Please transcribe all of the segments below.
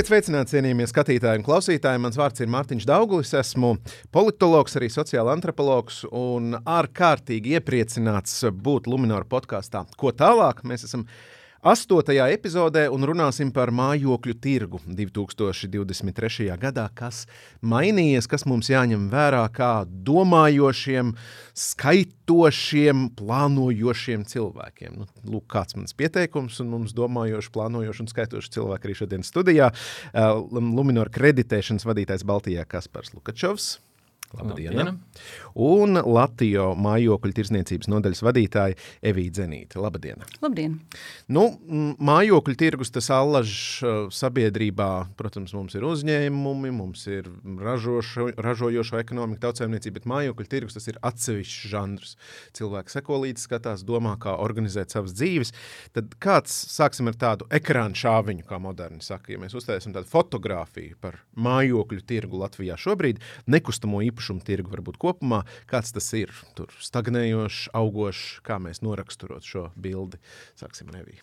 Esiet sveicināti, cienījamie skatītāji un klausītāji. Mans vārds ir Mārtiņš Dauglis. Esmu politologs, arī sociāla antropologs un ārkārtīgi iepriecināts būt Lunčūska podkāstā. Ko tālāk? Mēs esam Astotajā epizodē un runāsim par mājokļu tirgu 2023. gadā, kas mainījies, kas mums jāņem vērā kā domājošiem, skaitošiem, plānojošiem cilvēkiem. Nu, lūk, kāds mans pieteikums, un mums domājoši, plānojoši un skaitoši cilvēki arī šodien studijā. Luminor kreditēšanas vadītājs Baltijā Kaspars Lukačovs. Labdien! Labdien. Un Latvijas mājokļu tirsniecības nodaļas vadītāja Evīda Zenīte. Labdien! Labdien! Nu, mājokļu tirgus tas allaž sabiedrībā, protams, mums ir uzņēmumi, mums ir ražošo, ražojošo ekonomiku, tautsēmniecība, bet mājokļu tirgus tas ir atsevišķs žanrs. Cilvēki seko līdzi, skatās, domā, kā organizēt savas dzīves. Tad kāds, sāksim ar tādu ekrānu šāviņu, kā moderni saka, ja mēs uztaisam tādu fotografiju par mājokļu tirgu Latvijā šobrīd, nekustamo īpašumu īpašumu tirgu varbūt kopumā, kāds tas ir? Tur stagnējošs, augošs, kā mēs noraksturot šo bildi. Sāksim Nevī.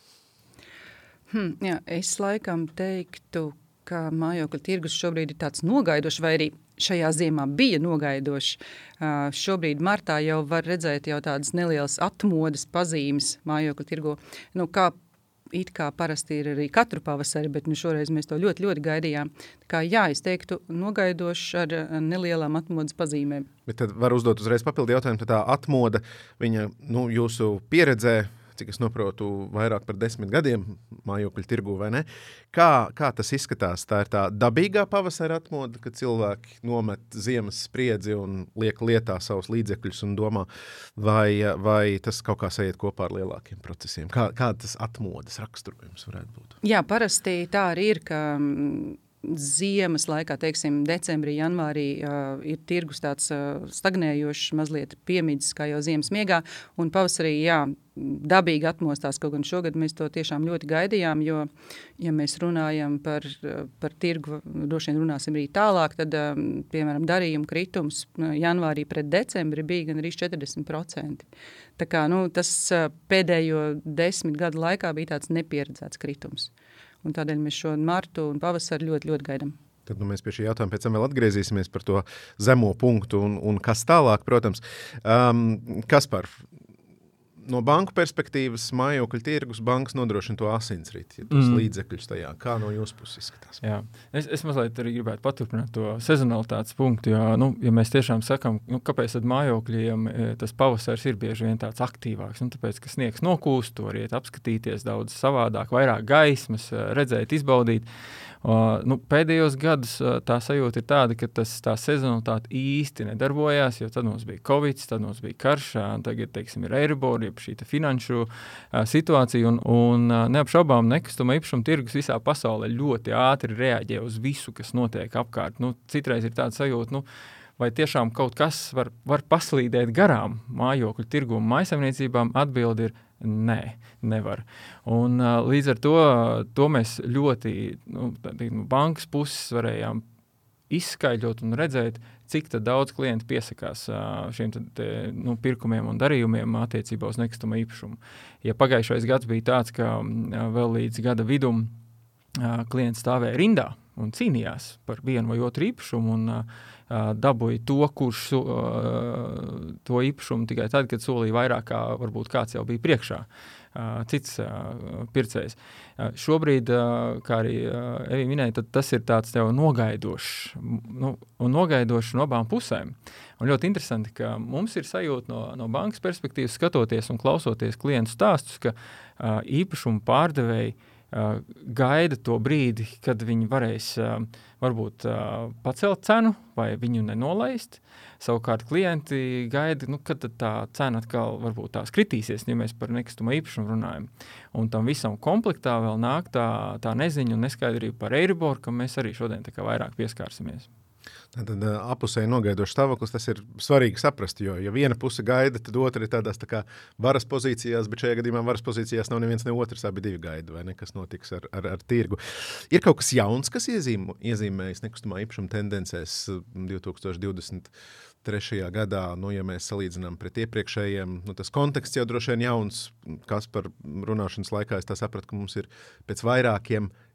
Hmm, jā, es laikam teiktu, ka mājokļa tirgus šobrīd ir tāds nogaidošs, vai arī šajā ziemā bija nogaidošs. Uh, šobrīd martā jau var redzēt jau tādas nelielas atmodas pazīmes mājokļa tirgu. Nu, kā it kā parasti ir arī katru pavasari, bet nu, šoreiz mēs to ļoti, ļoti gaidījām. Tā kā, jā, es teiktu, nogaidošs ar nelielām atmodas pazīmēm. Bet tad var uzdot uzreiz papildu jautājumu, tā atmoda, viņa nu, jūsu pieredzē, cik es saprotu, vairāk par desmit gadiem mājokļu tirgu? Kā, kā tas izskatās? Tā ir tā dabīgā pavasara atmoda, kad cilvēki nomet ziemas spriedzi un liek lietā savus līdzekļus un domā, vai, vai tas kaut kā sajiet kopā ar lielākiem procesiem? Kā, kā tas atmodas raksturojums varētu būt? Jā, parasti tā arī ir, ka ziemas laikā, teiksim, decembrī, janvārī, uh, ir tirgus tāds uh, stagnējošs, mazliet piemidzis, kā jau ziemas miegā, un pavasarī, jā, dabīgi atmostās, kaut gan šogad mēs to tiešām ļoti gaidījām, jo, ja mēs runājam par, par tirgu, droši vien runāsim arī tālāk, tad, piemēram, darījuma kritums janvārī pret decembri bija gan arī 40%. Tā kā, nu, tas pēdējo desmit gadu laikā bija tāds nepieredzēts kritums. Uh, Un tādēļ mēs šo martu un pavasari ļoti, ļoti gaidām. Tad nu, mēs pie šī jautājuma pēc tam vēl atgriezīsimies par to zemo punktu un, un kas tālāk, protams. Um, kas par no banku perspektīvas mājokļu tirgus bankas nodrošina to asinsriti, ja tos mm. līdzekļus tajā. Kā no jūsu puses izskatās? Jā. Es, es mazliet arī gribētu paturpināt to sezonalitātes punktu, jo, nu, ja mēs tiešām sakām, nu, kāpēc mājokļiem e, tas pavasaris ir bieži vien tāds aktīvāks, nu, tāpēc, ka sniegs nokūst, to iet apskatīties daudz savādāk, vairāk gaismas, e, redzēt, izbaudīt. Uh, nu, pēdējos gados uh, tā sajūta ir tāda, ka tas, tā sezonalitāte īsti nedarbojās, jo tad mums bija Covid, tad mums bija karš, tagad teiksim, ir Eiribor, jeb šī finanšu situācija. Un, un neapšaubām nekustamā īpašuma tirgus visā pasaulē ļoti ātri reaģē uz visu, kas notiek apkārt. Nu, citreiz ir tāds sajūta, nu, vai tiešām kaut kas var, var paslīdēt garām mājokļu tirgu un maisaimniecībām? Atbildi ir Nē, nevar. Un, līdz ar to, to mēs ļoti nu, no bankas puses varējām izskaidrot un redzēt, cik daudz klientu piesakās šiem te, nu, pirkumiem un darījumiem attiecībā uz nekustamo īpašumu. Ja pagājušais gads bija tāds, ka vēl līdz gada vidum klients stāvēja rindā un cīnījās par vienu vai otru īpašumu. Un, uh, dabūja to, kurš uh, to īpašumu tikai tad, kad solīja vairāk, kā varbūt kāds jau bija priekšā. Uh, cits pircējs. Šobrīd, kā arī Evija minēja, tas ir tāds nogaidošs, nu, un nogaidošs no abām pusēm. Un ļoti interesanti, ka mums ir sajūta no, no bankas perspektīvas, skatoties un klausoties klientu stāstus, ka īpašumu pārdevēji gaida to brīdi, kad viņi varēs varbūt pacelt cenu vai viņu nenolaist. Savukārt klienti gaida, nu, kad tā cena atkal varbūt tās kritīsies, ja mēs par nekustamo īpašumu runājam. Un tam visam komplektā vēl nāk tā, tā neziņa un neskaidrība par Eiriboru, kam mēs arī šodien vairāk pieskārsimies. Tad apusēji nogaidošs stāvoklis, tas ir svarīgi saprast, jo, ja viena puse gaida, tad otra ir tādās tā kā varas pozīcijās, bet šajā gadījumā varas pozīcijās nav neviens ne otrs, abi divi gaida, vai ne, kas notiks ar, ar, ar tirgu. Ir kaut kas jauns, kas iezīm, iezīmējas nekustamā īpašuma tendencēs 2020. Trešajā gadā, nu, ja mēs salīdzinām pret iepriekšējiem, nu, tas konteksts jau droši vien jauns. Kas par runāšanas laikā es sapratu, ka mums ir pēc vairākiem gadiem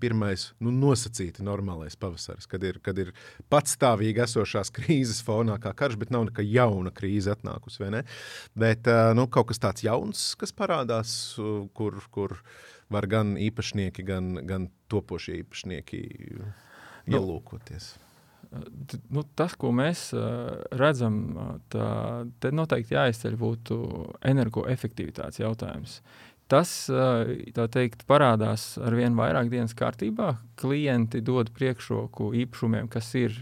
pirmais nu, nosacīti normālais pavasaris, kad ir, kad ir patstāvīgi esošās krīzes fonā, kā karš, bet nav nekā jauna krīze atnākusi. Bet nu, kaut kas tāds jauns, kas parādās, kur, kur var gan īpašnieki, gan, gan topošie īpašnieki nu, ielūkoties. Nu, tas, ko mēs redzam, tā, te noteikti jāizceļ būtu energoefektivitātes jautājums. Tas teikt, parādās ar vien vairāk dienas kārtībā. Klienti dod priekšroku īpašumiem, kas ir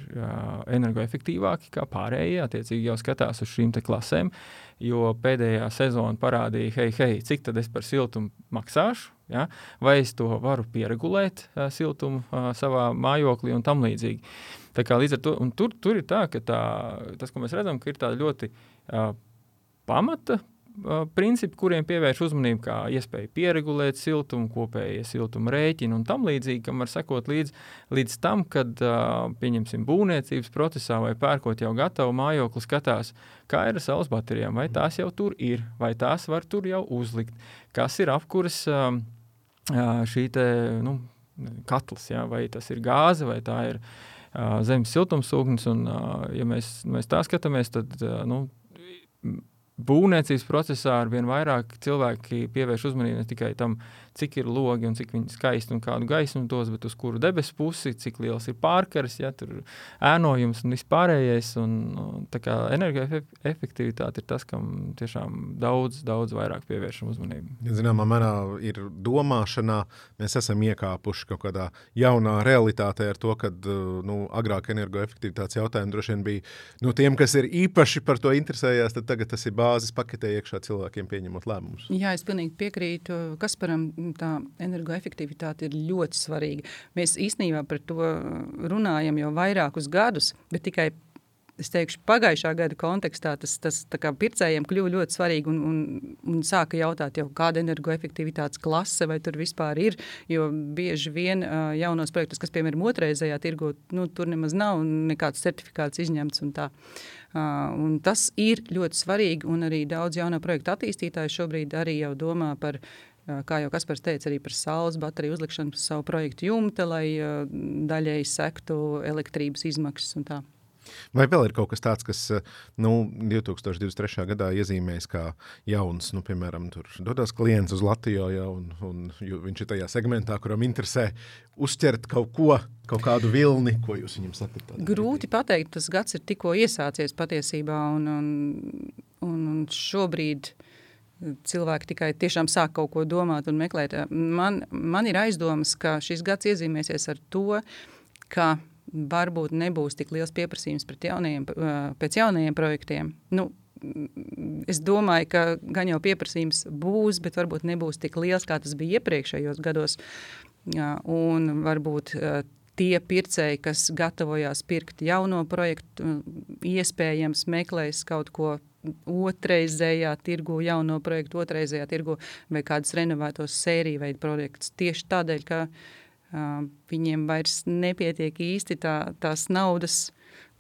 energoefektīvāki nekā pārējie. Attiecīgi jau skatās uz šīm klasēm, jo pēdējā sezona parādīja, hei, hei, cik tad es par siltumu maksāšu. Ja? Vai es to varu pieregulēt, siltumu savā mājoklī un tam līdzīgi. To, tur, tur ir tā, ka tā, tas, ko mēs redzam, ir ļoti pamata principi, kuriem pievērš uzmanību, kā iespēja pieregulēt siltumu, kopējie siltuma rēķini un tam līdzīgi, kam var sekot līdz, līdz tam, kad, pieņemsim, būvniecības procesā vai pērkot jau gatavu mājokli, skatās, kā ir ar saules baterijām, vai tās jau tur ir, vai tās var tur jau uzlikt, kas ir apkuras šī te, nu, katls, ja, vai tas ir gāze, vai tā ir zemes siltumsūknis, un ja mēs, mēs tā skatāmies, tad, nu, būvniecības procesā ar vien vairāk cilvēki pievērš uzmanību ne tikai tam, cik ir logi un cik viņi skaisti un kādu gaismu dos, bet uz kuru debesu pusi, cik liels ir pārkars, ja tur ēnojums un vispārējais. Un, tā kā energoefektivitāte ir tas, kam tiešām daudz, daudz vairāk pievēršam uzmanību. Ja, zināmā mērā ir domāšanā, mēs esam iekāpuši kaut kādā jaunā realitātē ar to, ka nu, agrāk energoefektivitātes jautājumi droši vien bija no tiem, kas ir īpaši par to interesējās, tad tagad tas ir bāzes paketē iekšā cilvēkiem pieņemot lēmumus. Jā, es pilnīgi piekrītu Kasparam. Tā energoefektivitāte ir ļoti svarīga. Mēs īstenībā par to runājam jau vairākus gadus, bet tikai es teikšu, pagājušā gada kontekstā tas, tas pircējiem kļuva ļoti svarīgi un, un, un sāka jautāt, jau, kāda ir energoefektivitātes klase vai tur vispār ir. Jo bieži vien uh, jaunos projektus, kas piemēram otrreizējā tirgu, nu, tur nemaz nav nekāds certifikāts izņemts. Un tā. uh, un tas ir ļoti svarīgi, un arī daudz jaunu projektu attīstītāju šobrīd arī jau domā par kā jau Kaspars teica, arī par saules bateriju uzlikšanu uz savu projektu jumta, lai daļēji sektu elektrības izmaksas un tā. Vai vēl ir kaut kas tāds, kas nu, 2023. gadā iezīmēs kā jauns, nu, piemēram, dodas klients uz Latviju, ja, un, un viņš ir tajā segmentā, kuram interesē uzķert kaut ko, kaut kādu vilni, ko jūs viņam sakat? Grūti pateikt, tas gads ir tikko iesācies patiesībā, un, un, un, un šobrīd cilvēki tikai tiešām sāk kaut ko domāt un meklēt. Man, man ir aizdomas, ka šis gads iezīmēsies ar to, ka varbūt nebūs tik liels pieprasījums jaunajiem, pēc jaunajiem projektiem. Nu, es domāju, ka gan jau pieprasījums būs, bet varbūt nebūs tik liels, kā tas bija iepriekšējos gados. Un varbūt tie pircēji, kas gatavojās pirkt jauno projektu, iespējams meklēs kaut ko otrreizējā tirgu, jauno projektu otrreizējā tirgu vai kādus renovētos sēriju veidu projektus. Tieši tādēļ, ka uh, viņiem vairs nepietiek īsti tā, tās naudas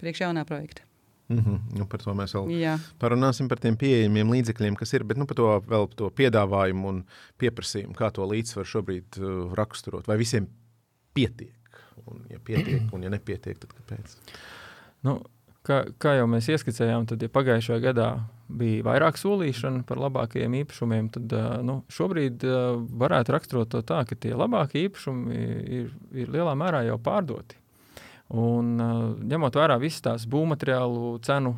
priekš jaunā projekta. Mm -hmm. nu, par to mēs vēl Jā. parunāsim, par tiem pieejamiem līdzekļiem, kas ir. Bet nu, par to vēl par to piedāvājumu un pieprasījumu, kā to līdzsvaru šobrīd uh, raksturot. Vai visiem pietiek? Un, ja pietiek, un ja nepietiek, tad kāpēc? Nu, kā, kā jau mēs ieskicējām, tad ja pagājušajā gadā bija vairāk solīšana par labākajiem īpašumiem, tad nu, šobrīd varētu raksturot to tā, ka tie labākie īpašumi ir, ir lielā mērā jau pārdoti. Un, ņemot vērā visas tās būvmateriālu cenu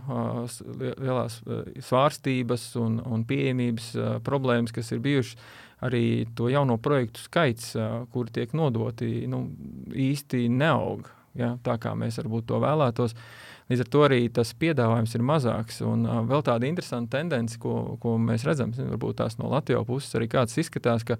lielās svārstības un, un pieejamības problēmas, kas ir bijušas, arī to jauno projektu skaits, kuri tiek nodoti, nu, īsti neaug. Ja, tā kā mēs varbūt to vēlētos. Uh, Līdz ar to arī tas piedāvājums ir mazāks. Un uh, vēl tāda interesanta tendence, ko, ko mēs redzam, varbūt tās no Latvijas puses arī kāds izskatās, ka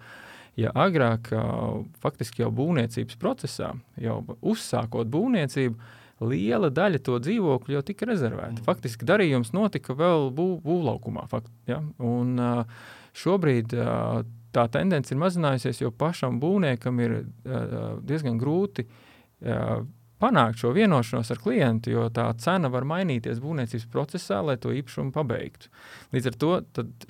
ja agrāk uh, faktiski jau būvniecības procesā, jau uzsākot būvniecību, liela daļa to dzīvokļu jau tika rezervēta. Mm. Faktiski darījums notika vēl būv, būvlaukumā. Fakt, ja? Un, uh, šobrīd uh, tā tendence ir mazinājusies, jo pašam būvniekam ir uh, diezgan grūti uh, panākt šo vienošanos ar klientu, jo tā cena var mainīties būvniecības procesā, lai to īpašumu pabeigtu. Līdz ar to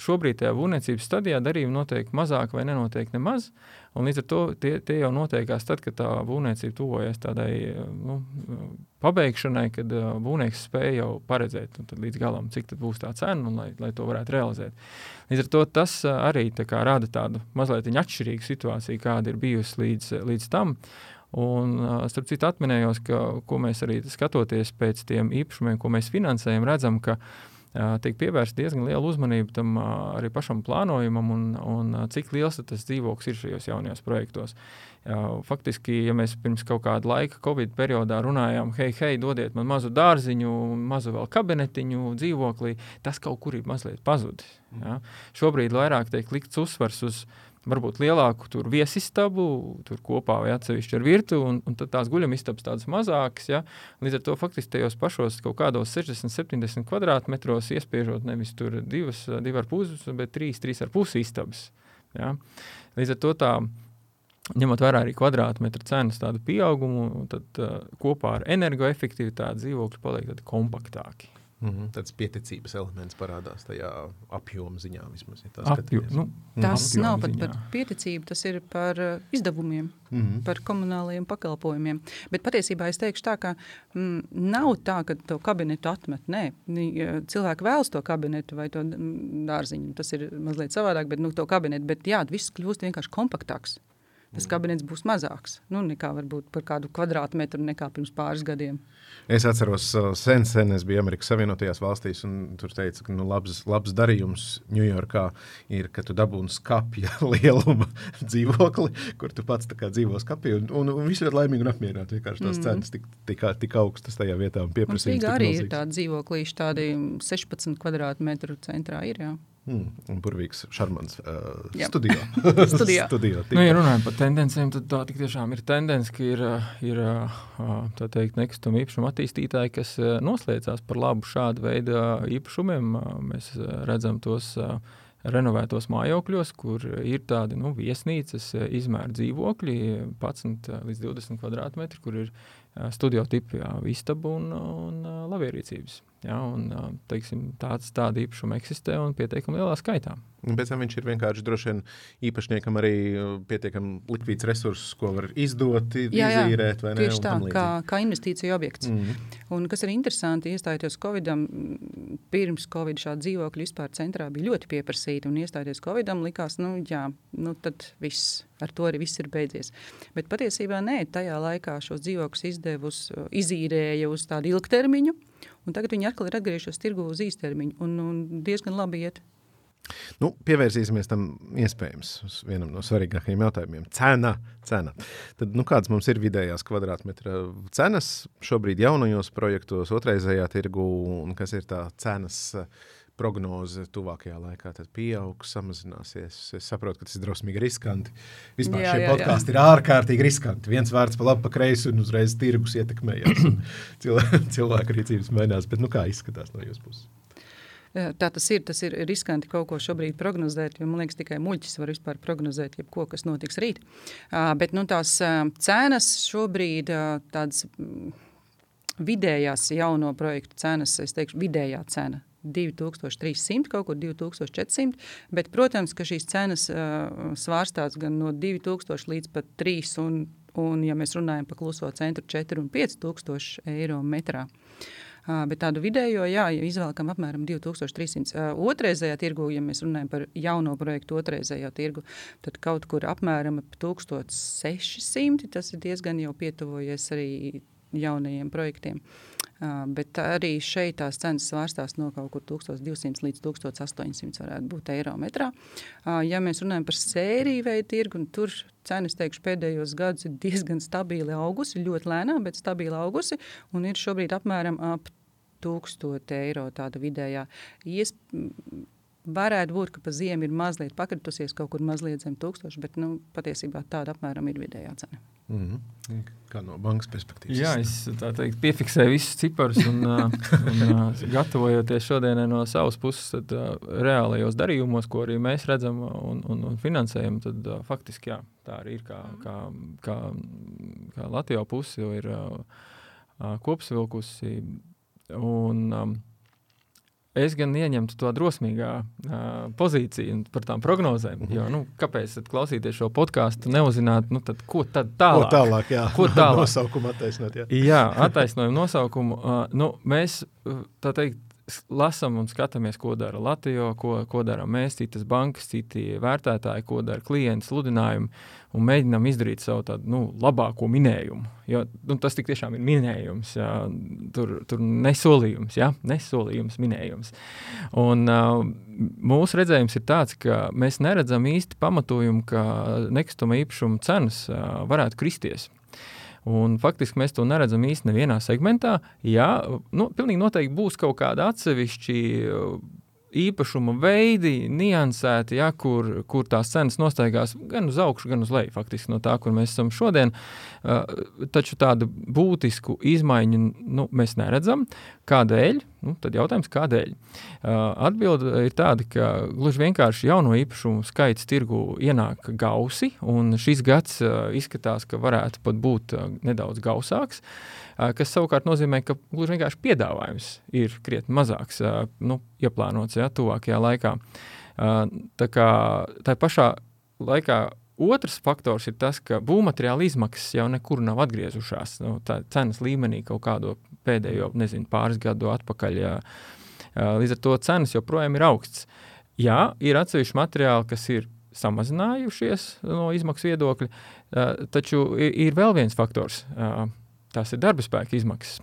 šobrīd tajā būvniecības stadijā darījumi notiek mazāk vai nenotiek nemaz. Un līdz ar to tie, tie jau notiekās tad, kad tā būvniecība tuvojas tādai nu, pabeigšanai, kad uh, būvnieks spēja jau paredzēt līdz galam, cik būs tā cena un lai, lai to varētu realizēt. Līdz ar to tas uh, arī tā rada tādu mazliet atšķirīgu situāciju, kāda ir bijusi līdz, līdz tam. Un, starp citu, atminējos, ka, ko mēs arī skatoties pēc tiem īpašumiem, ko mēs finansējam, redzam, ka tiek pievērsta diezgan liela uzmanība tam arī pašam plānojumam un, un cik liels tas dzīvoklis ir šajos jaunajos projektos. Faktiski, ja mēs pirms kaut kāda laika, Covid periodā runājām, hei, hei, dodiet man mazu dārziņu, mazu vēl kabinetiņu, dzīvoklī, tas kaut kur ir mazliet pazudis. Ja? Šobrīd vairāk tiek likts uzsvars uz varbūt lielāku tur viesistabu, tur kopā vai atsevišķi ar virtuvi, un, un tad tās guļamistabas tādas mazākas. Ja? Līdz ar to faktiski tajos pašos kaut kādos 60, 70 kvadrātmetros iespiežot nevis tur divas, divi ar pusi, bet trīs, trīs ar pusi istabas. Ja? Līdz ar to tā. Ņemot vērā arī kvadrātmetra cenas tādu pieaugumu, tad uh, kopā ar energoefektivitāti dzīvokļi paliek kompaktāki. Mm -hmm. Tāds pieticības elements parādās tajā apjoma ziņā. Vismaz, ja Apju, nu, tas nav pat par pieticību, tas ir par uh, izdevumiem, mm -hmm. par komunālajiem pakalpojumiem. Bet patiesībā es teikšu tā, ka mm, nav tā, ka to kabinetu atmet. Nē, cilvēki vēlas to kabinetu vai to mm, dārziņu. Tas ir mazliet savādāk, bet nu, to kabinetu. Bet jā, viss kļūst vienkārši kompaktāks. Tas kabinets būs mazāks nu, nekā varbūt par kādu kvadrātmetru nekā pirms pāris gadiem. Es atceros, uh, sen, sen es biju Amerikas Savienotajās valstīs, un tur teica, ka nu, labs, labs darījums Ņujorkā ir, ka tu dabūni skapja lieluma dzīvokli, kur tu pats dzīvo skapī, un, un, un viss ir laimīgi un apmierināti. Vienkārši tās mm. cenas tik, tik, tik augstas tajā vietā un pieprasījums. Mums arī ir tādi dzīvoklīši, tādi 16 kvadrātmetru centrā ir, jā. Mm, un burvīgs, šarmants uh, studio. studio. studio nu, ja runājam par tendencēm, tad tā tiešām ir tendence, ka ir, ir tā teikt, nekustama īpašuma attīstītāji, kas noslēdzās par labu šādu veidu īpašumiem. Mēs redzam tos renovētos mājokļos, kur ir tādi nu, viesnīcas izmēra dzīvokļi, 11 līdz 20 kvadrātmetri, kur ir studio tipi istaba un, un labierīcības. Ja, un, teiksim, tāds, tāda īpašuma eksistē un pietiekami lielā skaitā. Pēc tam viņš ir vienkārši droši vien īpašniekam arī pietiekami likvīds resurss, ko var izdot, jā, jā, izīrēt. Ne, tieši tā, kā, kā investīcija objekts. Mm -hmm. Un kas ir interesanti, iestājoties Covidam, pirms Covid šāda dzīvokļa vispār centrā bija ļoti pieprasīta. Un iestājoties Covidam, likās, nu jā, nu tad viss. Ar to arī viss ir beidzies. Bet patiesībā nē, tajā laikā šos dzīvokļus izdevus, izīrēja uz tādu ilgtermiņu, un tagad viņi atkal ir atgriežušies tirgu uz īstermiņu un, un diezgan labi iet. Nu, pievērsīsimies tam iespējams vienam no svarīgākajiem jautājumiem. Cena. cena. Tad, nu, kādas mums ir vidējās kvadrātmetra cenas šobrīd jaunajos projektos, otrreizējā tirgu, un kas ir tā cenas prognoze tuvākajā laikā? Pieaugs, samazināsies. Es saprotu, ka tas ir drausmīgi riskanti. Vispār jā, šie podkāsti ir ārkārtīgi riskanti. Viens vārds pa labi, pa kreisi, un uzreiz tirgus ietekmējās. cilvēku rīcības mainās. Bet nu, kā izskatās no jūsu puses? Tā tas ir. Tas ir riskanti kaut ko šobrīd prognozēt, jo man liekas, tikai muļķis var vispār prognozēt, jebko, kas notiks rīt. Uh, bet nu, tās uh, cenas šobrīd uh, tādas mm, vidējās jauno projektu cenas, es teikšu, vidējā cena 2300, kaut kur 2400. Bet, protams, ka šīs cenas uh, svārstās gan no 2000 līdz pat 3. Un, un, ja mēs runājam par kluso centru, 4 un 5000 eiro metrā. Uh, Bet tādu vidējo, jā, ja izvēlkam apmēram 2300. Otrreizējā tirgu, ja mēs runājam par jauno projektu otrreizējā tirgu, tad kaut kur apmēram 1600. Tas ir diezgan jau pietuvojies arī jaunajiem projektiem. Uh, bet arī šeit tās cenas svārstās no kaut kur 1200 līdz 1800 varētu būt eiro metrā. Ja mēs runājam par sēriju veidu tirgu, tur cenas, teikšu, pēdējos gados ir diezgan stabili augusi, ļoti lēnām, bet stabili augusi, un ir šobrīd apmēram ap 1000 eiro tāda vidējā. Ies, varētu būt, ka pa ziemu ir mazliet pakritusies kaut kur mazliet zem tūkstoša, bet nu, patiesībā tāda apmēram ir vidējā cena. Mm -hmm. Kā no bankas perspektīvas? Jā, es teikt, piefiksēju visus ciparus un, un gatavojoties šodienai no savas puses, tad reālajos darījumos, ko arī mēs redzam un, un, un finansējam, tad faktiski jā, tā arī ir kā, kā, kā, kā Latvijā pusi, jo ir uh, uh, kopsavilkusi. Un, um, es gan ieņemtu to drosmīgā uh, pozīciju par tām prognozēm. Jo, nu, kāpēc klausīties šo podkāstu, neuzzināt, nu, tad, ko tad tālāk? Ko tālāk, jā. Ko tālāk? nosaukumu attaisnot, jā. jā, attaisnojumu nosaukumu. Uh, nu, mēs, tā teikt, lasām un skatāmies, ko dara Latvija, ko, ko dara mēs, citas bankas, citi vērtētāji, ko dara klienti, sludinājumi, un mēģinām izdarīt savu tādu nu, labāko minējumu. Jo, nu, tas tiešām ir minējums, jā, tur, tur nesolījums, jā, nesolījums, minējums. Un, uh, mūsu redzējums ir tāds, ka mēs neredzam īsti pamatojumu, ka nekustamā īpašuma cenas uh, varētu kristies. Un faktiski mēs to neredzam īstenībā nevienā segmentā. Jā, nu, pilnīgi noteikti būs kaut kāda atsevišķa īpašuma veidi, niansēti, ja, kur, kur tās cenas nostaigās gan uz augšu, gan uz leju, faktiski no tā, kur mēs esam šodien. Uh, taču tādu būtisku izmaiņu nu, mēs neredzam. Kādēļ? Nu, tad jautājums, kādēļ? Uh, Atbilde ir tāda, ka gluži vienkārši jauno īpašumu skaits tirgu ienāk gausi, un šis gads uh, izskatās, ka varētu pat būt nedaudz gausāks. Uh, kas savukārt nozīmē, ka gluži vienkārši piedāvājums ir krietni mazāks, nu, ieplānots ja, tuvākajā laikā. Tā kā tā pašā laikā Otrs faktors ir tas, ka būvmateriāla izmaksas jau nekur nav atgriezušās. Nu, tā cenas līmenī kaut kādo pēdējo nezinu, pāris gadu atpakaļ. Jā. Līdz ar to cenas joprojām ir augsts. Jā, ir atsevišķi materiāli, kas ir samazinājušies no izmaksu viedokļa, taču ir vēl viens faktors tās ir darba spēka izmaksas.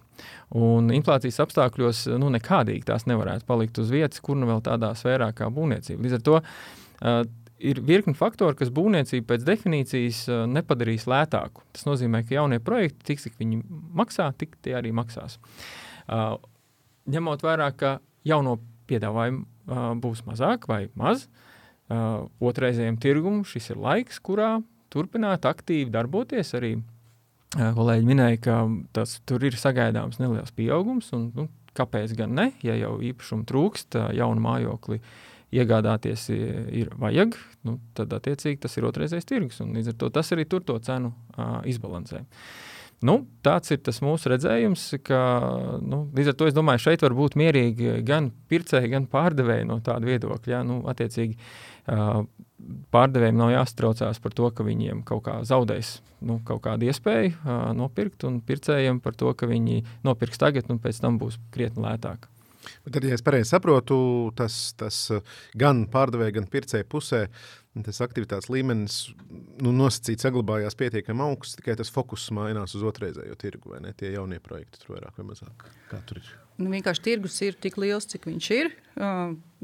Un inflācijas apstākļos nu, nekādīgi tās nevarētu palikt uz vietas, kur nu vēl tādā sfērā kā būvniecība. Līdz ar to uh, ir virkni faktori, kas būvniecību pēc definīcijas uh, nepadarīs lētāku. Tas nozīmē, ka jaunie projekti, tik cik viņi maksā, tik tie arī maksās. Uh, ņemot vērā, ka jauno piedāvājumu uh, būs mazāk vai maz, uh, otrreizējiem tirgumam šis ir laiks, kurā turpināt aktīvi darboties arī kolēģi minēja, ka tas, tur ir sagaidāms neliels pieaugums. Un, nu, kāpēc gan ne? Ja jau īpašumu trūkst, jaunu mājokli iegādāties ir vajag, nu, tad attiecīgi tas ir otrreizējs tirgus. Līdz ar to tas arī tur to cenu uh, izbalansē. Nu, tāds ir tas mūsu redzējums, ka nu, līdz ar to es domāju, šeit var būt mierīgi gan pircēji, gan pārdevēji no tāda viedokļa. Ja, nu, attiecīgi, uh, pārdevējiem nav jāstraucās par to, ka viņiem kaut kā zaudēs nu, kaut kādu iespēju uh, nopirkt, un pircējiem par to, ka viņi nopirks tagad, un pēc tam būs krietni lētāk. Bet tad, ja es pareizi saprotu, tas, tas gan pārdevēja, gan pircēja pusē, tas aktivitātes līmenis nu, nosacīts saglabājās pietiekami augsts, tikai tas fokus mainās uz otrreizējo tirgu, vai ne? Tie jaunie projekti tur vairāk vai mazāk. Kā tur ir? Nu, vienkārši tirgus ir tik liels, cik viņš ir.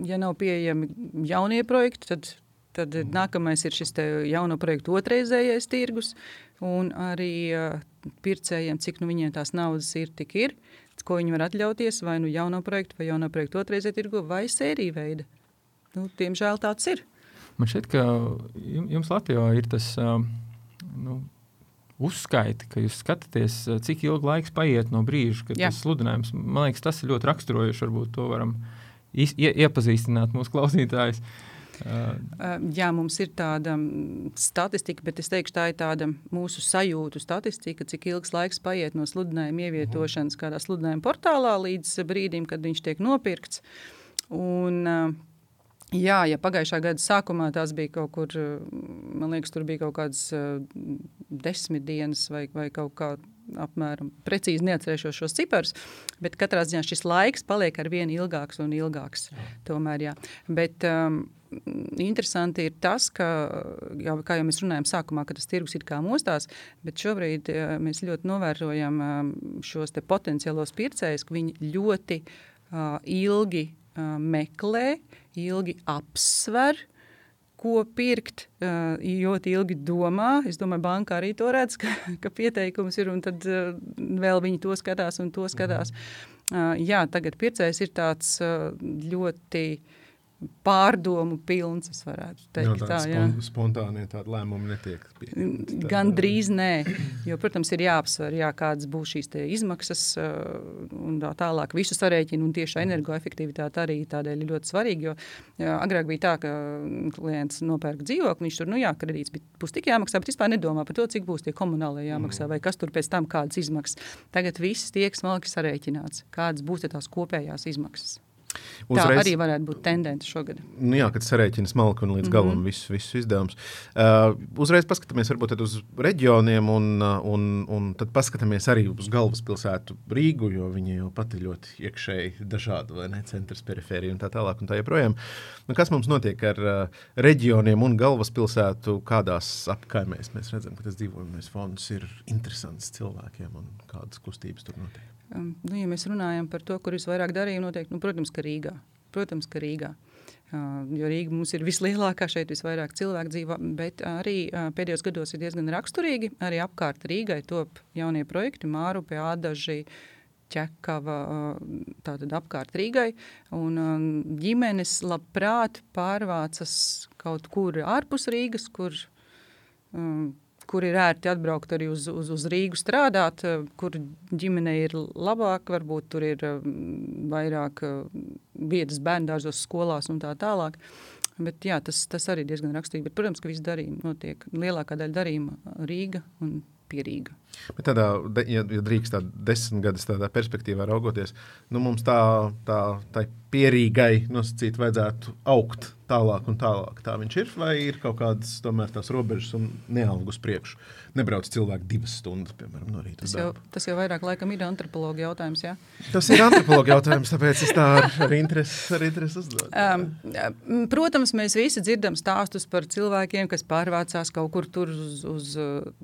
Ja nav pieejami jaunie projekti, tad Tad mm. nākamais ir šis jauno projektu otrreizējais tirgus, un arī pircējiem, cik nu viņiem tās naudas ir, tik ir, ko viņi var atļauties, vai nu jauno projektu, vai jauno projektu otrreizējā tirgu, vai sēriju veida. Nu, diemžēl tāds ir. Man šķiet, ka jums Latvijā ir tas uh, nu, uzskaiti, ka jūs skatāties, cik ilgi laiks paiet no brīža, kad tas sludinājums, man liekas, tas ir ļoti raksturojoši, varbūt to varam ie, iepazīstināt mūsu klausītājus. Uh, Jā, mums ir tāda statistika, bet es teikšu, tā ir tāda mūsu sajūtu statistika, cik ilgs laiks paiet no sludinājuma ievietošanas kādā sludinājuma portālā līdz brīdim, kad viņš tiek nopirkts. Un, Jā, ja pagājušā gada sākumā tās bija kaut kur, man liekas, tur bija kaut kādas uh, desmit dienas vai, vai kaut kā apmēram precīzi neatcerēšos šos ciparus, bet katrā ziņā šis laiks paliek ar vien ilgāks un ilgāks. Jā. Tomēr, jā. Bet, um, interesanti ir tas, ka, jau, kā jau mēs runājam sākumā, ka tas tirgus ir kā mostās, bet šobrīd mēs ļoti novērojam šos potenciālos pircējus, ka viņi ļoti uh, ilgi uh, meklē, ilgi apsver, ko pirkt, uh, ļoti ilgi domā. Es domāju, banka arī to redz, ka, ka pieteikums ir, un tad uh, vēl viņi to skatās un to skatās. Uh, jā, tagad pircējs ir tāds ļoti pārdomu pilns. Es varētu teikt, jā, tā, jā. Spontānie tādi lēmumi netiek pieņemti. Gan drīz nē, jo, protams, ir jāapsver, jā, kādas būs šīs izmaksas un tā tālāk visu sarēķinu un tieši energoefektivitāte arī tādēļ ir ļoti svarīga, jo jā, agrāk bija tā, ka klients nopērk dzīvokli, viņš tur, nu jā, kredīts būs tik jāmaksā, bet vispār nedomā par to, cik būs tie komunālie jāmaksā mm. vai kas tur pēc tam kādas izmaksas. Tagad viss tiek smalki sarēķināts, kādas būs tās kopējās izmaksas. Uzreiz, tā arī varētu būt tendence šogad. Nu jā, kad sarēķina smalki un līdz mm -hmm. galam visus, visus izdevumus. Uh, uzreiz paskatāmies varbūt uz reģioniem un, uh, un, un tad paskatāmies arī uz galvaspilsētu Rīgu, jo viņa jau pati ļoti iekšēji dažāda, vai ne, centrs, perifērija un tā tālāk un tā joprojām. Nu, kas mums notiek ar uh, reģioniem un galvaspilsētu, kādās apkaimēs mēs redzam, ka tas dzīvojamais fonds ir interesants cilvēkiem un kādas kustības tur notiek? Um, nu, ja mēs runājam par to, kur ir vairāk darījumu, noteikti, nu, protams, ka Rīgā. Protams, ka Rīgā. Uh, jo Rīga mums ir vislielākā, šeit visvairāk cilvēku dzīvo, bet arī uh, pēdējos gados ir diezgan raksturīgi. Arī apkārt Rīgai top jaunie projekti, Māru pie Ādaži, ķekava, uh, tātad apkārt Rīgai. Un um, ģimenes labprāt pārvācas kaut kur ārpus Rīgas, kur um, kur ir ērti atbraukt arī uz, uz, uz Rīgu strādāt, eh, kur ģimenei ir labāk, varbūt tur ir eh, vairāk eh, vietas bērndārzos, skolās un tā tālāk. Bet, jā, tas, tas arī ir diezgan rakstīgi. Bet, protams, ka viss darījumi notiek. Lielākā daļa darījuma Rīga un pierīga. Bet tādā, ja, ja drīkst tādā desmit gadus tādā perspektīvā raugoties, nu mums tā, tā, tā pierīgai nosacīt vajadzētu augt tālāk un tālāk. Tā viņš ir, vai ir kaut kādas tomēr tās robežas un neaug uz priekšu. Nebrauc cilvēki divas stundas, piemēram, no rīta. Tas jau, tas jau vairāk laikam ir antropologa jautājums, jā? Tas ir antropologa jautājums, tāpēc es tā ar, ar interesi, ar interesi uzdodu. Um, protams, mēs visi dzirdam stāstus par cilvēkiem, kas pārvācās kaut kur tur uz, uz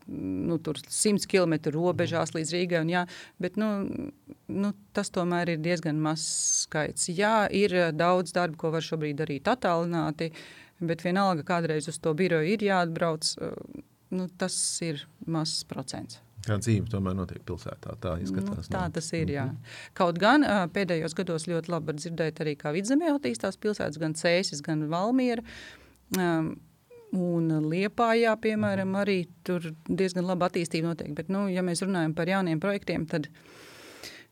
nu, tur 100 km robežās līdz Rīgai, un jā, bet, nu, nu, tas tomēr ir diezgan mazs skaits. Jā, ir eh, daudz darba, ko var šobrīd darīt attālināti, bet vienalga kādreiz uz to biroju ir jāatbrauc, eh, nu, tas ir mazs procents. Tā dzīve tomēr notiek pilsētā. Tā izskatās. Nu, tā tas ir. Jā. -hmm. Kaut gan eh, pēdējos gados ļoti labi dzirdēt arī, kā vidzemē attīstās pilsētas, gan Cēsis, gan Valmiera. Um, Un Liepājā, piemēram, arī tur diezgan laba attīstība notiek. Bet, nu, ja mēs runājam par jauniem projektiem, tad uh,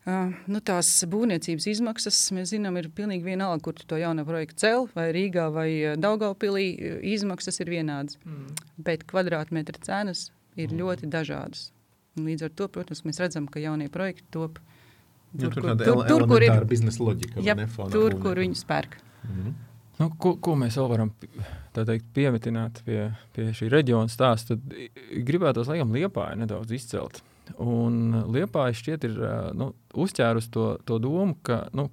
nu, tās būvniecības izmaksas, mēs zinām, ir pilnīgi vienalga, kur to jaunu projektu cel, vai Rīgā, vai Daugaupilī. Izmaksas ir vienādas, mm. bet kvadrātmetra cenas ir mm. ļoti dažādas. Un līdz ar to, protams, mēs redzam, ka jaunie projekti top tur, ja, tur, kur, tur, tur, kur ir biznesa loģika. Ja, tur, kur viņi spērk. Mm. Nu, ko, ko mēs vēl varam teikt, piemetināt pie, pie šī reģiona stāsta? Tad gribētu, lai Liepāja nedaudz izcelt. Un Liepāja šķiet ir nu, uzķērus to, to domu, ka nu,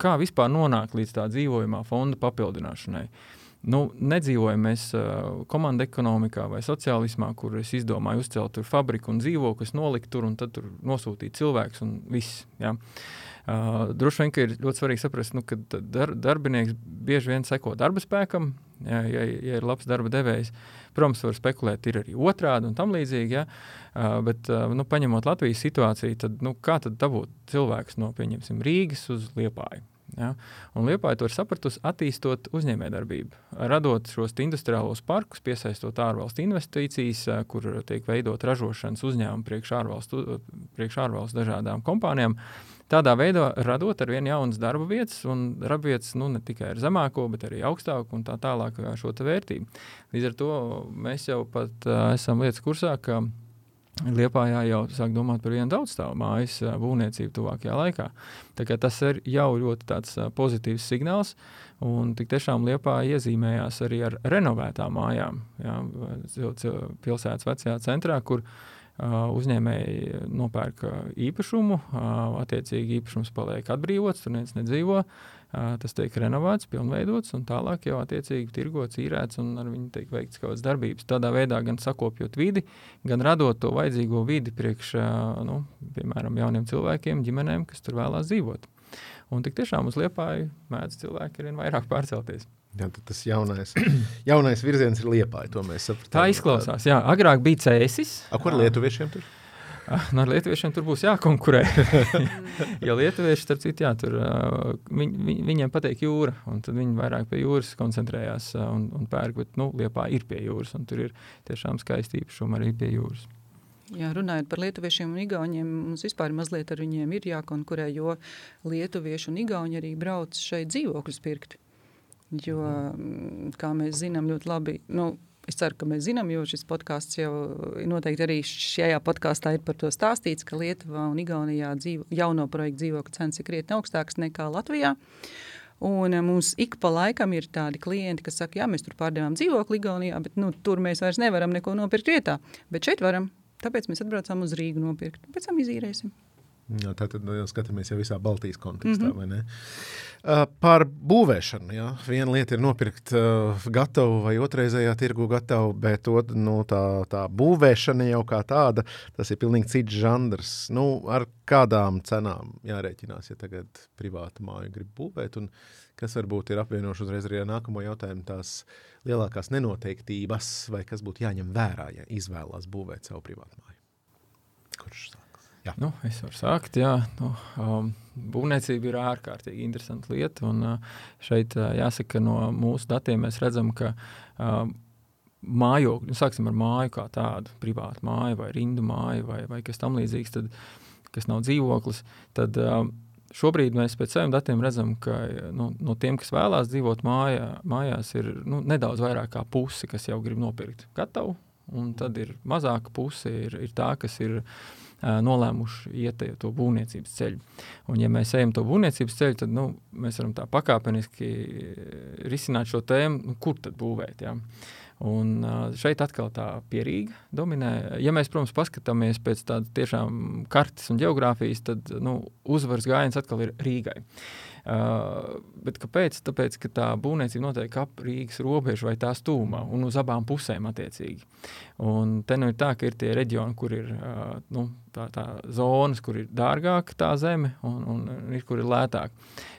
kā vispār nonākt līdz tā dzīvojamā fonda papildināšanai. Nu, nedzīvojam mēs uh, komandu ekonomikā vai sociālismā, kur es izdomāju uzcelt fabriku un dzīvokli, nolikt tur un tad tur nosūtīt cilvēkus un viss. Ja? Uh, droši vien ir ļoti svarīgi saprast, nu, ka dar, darbinieks bieži vien seko darba spēkam, ja, ja, ja ir labs darba devējs. Protams, var spekulēt, ir arī otrādi un tam līdzīgi. Ja? Uh, bet, uh, nu, paņemot Latvijas situāciju, tad nu, kā tad dabūt cilvēkus no Rīgas uz Liepāju? Ja? Un Liepāja to ir sapratusi, attīstot uzņēmējdarbību, radot šos industriālos parkus, piesaistot ārvalstu investīcijas, kur tiek veidot ražošanas uzņēmumi priekš ārvalstu, priekš ārvalstu dažādām kompānijām. Tādā veidā radot ar vien jaunas darba vietas, un darba vietas nu, ne tikai ar zemāko, bet arī augstāku un tā tālāk šo vērtību. Līdz ar to mēs jau pat uh, esam lietas kursā, ka Liepājā jau sāk domāt par vienu daudzstāvu mājas būvniecību tuvākajā laikā. Tas ir jau ļoti pozitīvs signāls. Un tik tiešām Liepā iezīmējās arī ar renovētām mājām. Jā, pilsētas vecajā centrā, kur uh, uzņēmēji nopērk īpašumu, attiecīgi īpašums paliek atbrīvots, tur neviens nedzīvo. Tas tiek renovēts, pilnveidots un tālāk jau attiecīgi tirgots, īrēts un ar viņu tiek veikts kaut kādas darbības. Tādā veidā gan sakopjot vidi, gan radot to vajadzīgo vidi priekš, nu, piemēram, jauniem cilvēkiem, ģimenēm, kas tur vēlās dzīvot. Un tik tiešām uz liepāju mēdz cilvēki arvien vairāk pārcelties. Jā, tas jaunais, jaunais virziens ir liepāja, to mēs sapratām. Tā izklausās, jā. Agrāk bija cēsis. A, kur lietuviešiem tur? no ar lietuviešiem tur būs jākonkurē. jo lietuvieši, starp citu, jā, tur, viņ, viņ, viņiem patīk jūra, un tad viņi vairāk pie jūras koncentrējās un, un pērk, bet nu, Liepā ir pie jūras, un tur ir tiešām skaisti īpašumi arī pie jūras. Jā, runājot par lietuviešiem un igauniem, mums vispār mazliet ar viņiem ir jākonkurē, jo lietuvieši un igauņi arī brauc šeit dzīvokļus pirkt. Jo, mm, kā mēs zinām, ļoti labi. Nu, Es ceru, ka mēs zinām, jo šis podkāsts jau noteikti arī šajā podkāstā ir par to stāstīts, ka Lietuvā un Igaunijā dzīvo, jauno projektu dzīvokļu cenas ir krietni augstākas nekā Latvijā. Un eh, mums ik pa laikam ir tādi klienti, kas saka, jā, mēs tur pārdevām dzīvokli Igaunijā, bet nu, tur mēs vairs nevaram neko nopirkt vietā. Bet šeit varam. Tāpēc mēs atbraucām uz Rīgu nopirkt. Pēc tam izīrēsim. Jā, tā tad nu, skatāmies jau visā Baltijas kontekstā. Mm -hmm. uh, par būvēšanu. Jā. Viena lieta ir nopirkt uh, gatavu vai otrreizējā tirgu gatavu, bet ot, nu, tā, tā būvēšana jau kā tāda, tas ir pilnīgi cits žanrs. Nu, ar kādām cenām jārēķinās, ja tagad privāta māja grib būvēt? Un kas varbūt ir apvienoši uzreiz arī ar nākamo jautājumu tās lielākās nenoteiktības, vai kas būtu jāņem vērā, ja izvēlās būvēt savu privātu māju? Kurš sāk? Jā. Nu, es varu sākt. Jā, nu, um, būvniecība ir ārkārtīgi interesanta lieta. Un, uh, šeit uh, jāsaka, ka no mūsu datiem mēs redzam, ka uh, mājokļi, nu, sāksim ar māju kā tādu, privātu māju vai rindu māju vai, vai kas tamlīdzīgs, tad, kas nav dzīvoklis. Tad, uh, Šobrīd mēs pēc saviem datiem redzam, ka nu, no tiem, kas vēlās dzīvot mājā, mājās, ir nu, nedaudz vairāk kā pusi, kas jau grib nopirkt gatavu. Un tad ir mazāka puse, ir, ir tā, kas ir uh, nolēmuši iet to būvniecības ceļu. Un, ja mēs ejam to būvniecības ceļu, tad nu, mēs varam tā pakāpeniski risināt šo tēmu, nu, kur tad būvēt. Ja? Un šeit atkal tā pierīga dominē. Ja mēs, protams, paskatāmies pēc tādas tiešām kartes un geogrāfijas, tad nu, uzvaras gājiens atkal ir Rīgai. Uh, bet kāpēc? Tāpēc, ka tā būvniecība notiek ap Rīgas robežu vai tās tūmā un uz abām pusēm attiecīgi. Un te nu ir tā, ka ir tie reģioni, kur ir uh, nu, tā, tā zonas, kur ir dārgāka tā zeme un, un, un ir, kur ir lētāk.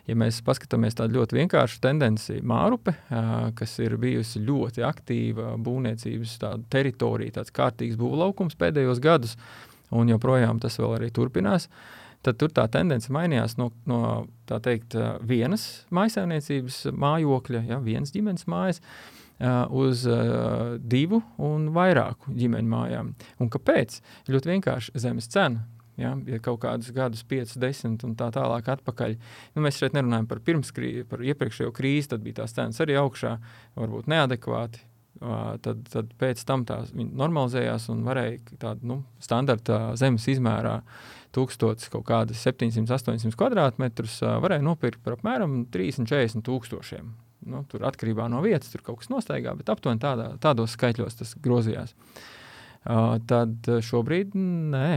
Ja mēs paskatāmies tādu ļoti vienkāršu tendenci Mārupe, uh, kas ir bijusi ļoti aktīva būvniecības teritorija, tāds kārtīgs būvlaukums pēdējos gadus, un joprojām tas vēl arī turpinās. Uh, tad tur tā tendence mainījās no, no teikt, vienas maisaimniecības mājokļa, ja, vienas ģimenes mājas, uz uh, divu un vairāku ģimeņu mājām. Un kāpēc? Ļoti vienkārši zemes cena. Ja, ja kaut kādus gadus, 5, 10 un tā tālāk atpakaļ, nu, mēs šeit nerunājam par, krī, par iepriekšējo krīzi, tad bija tās cenas arī augšā, varbūt neadekvāti. Tad, tad pēc tam tās normalizējās un varēja tādu nu, standarta zemes izmērā 1000 kaut kādas 700, 800 kvadrātmetrus varēja nopirkt par apmēram 30, 40 tūkstošiem. Nu, tur atkarībā no vietas tur kaut kas nostaigā, bet aptuveni tādā, tādos skaitļos tas grozījās. Uh, tad šobrīd, nē,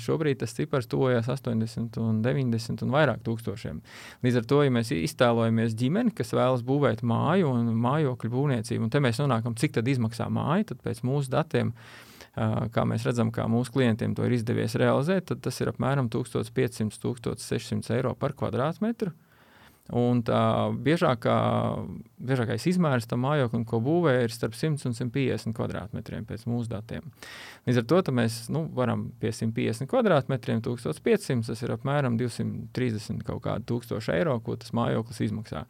šobrīd tas cipars tuvojas 80, un 90 un vairāk tūkstošiem. Līdz ar to, ja mēs iztēlojamies ģimeni, kas vēlas būvēt māju un mājokļu būvniecību, un te mēs nonākam, cik tad izmaksā māja, tad pēc mūsu datiem uh, kā mēs redzam, kā mūsu klientiem to ir izdevies realizēt, tad tas ir apmēram 1500-1600 eiro par kvadrātmetru. Un tā biežākā, biežākais izmērs tam mājoklim, ko būvē, ir starp 100 un 150 kvadrātmetriem pēc mūsu datiem. Līdz ar to mēs nu, varam pie 150 kvadrātmetriem, 1500, tas ir apmēram 230 kaut kādi tūkstoši eiro, ko tas mājoklis izmaksā.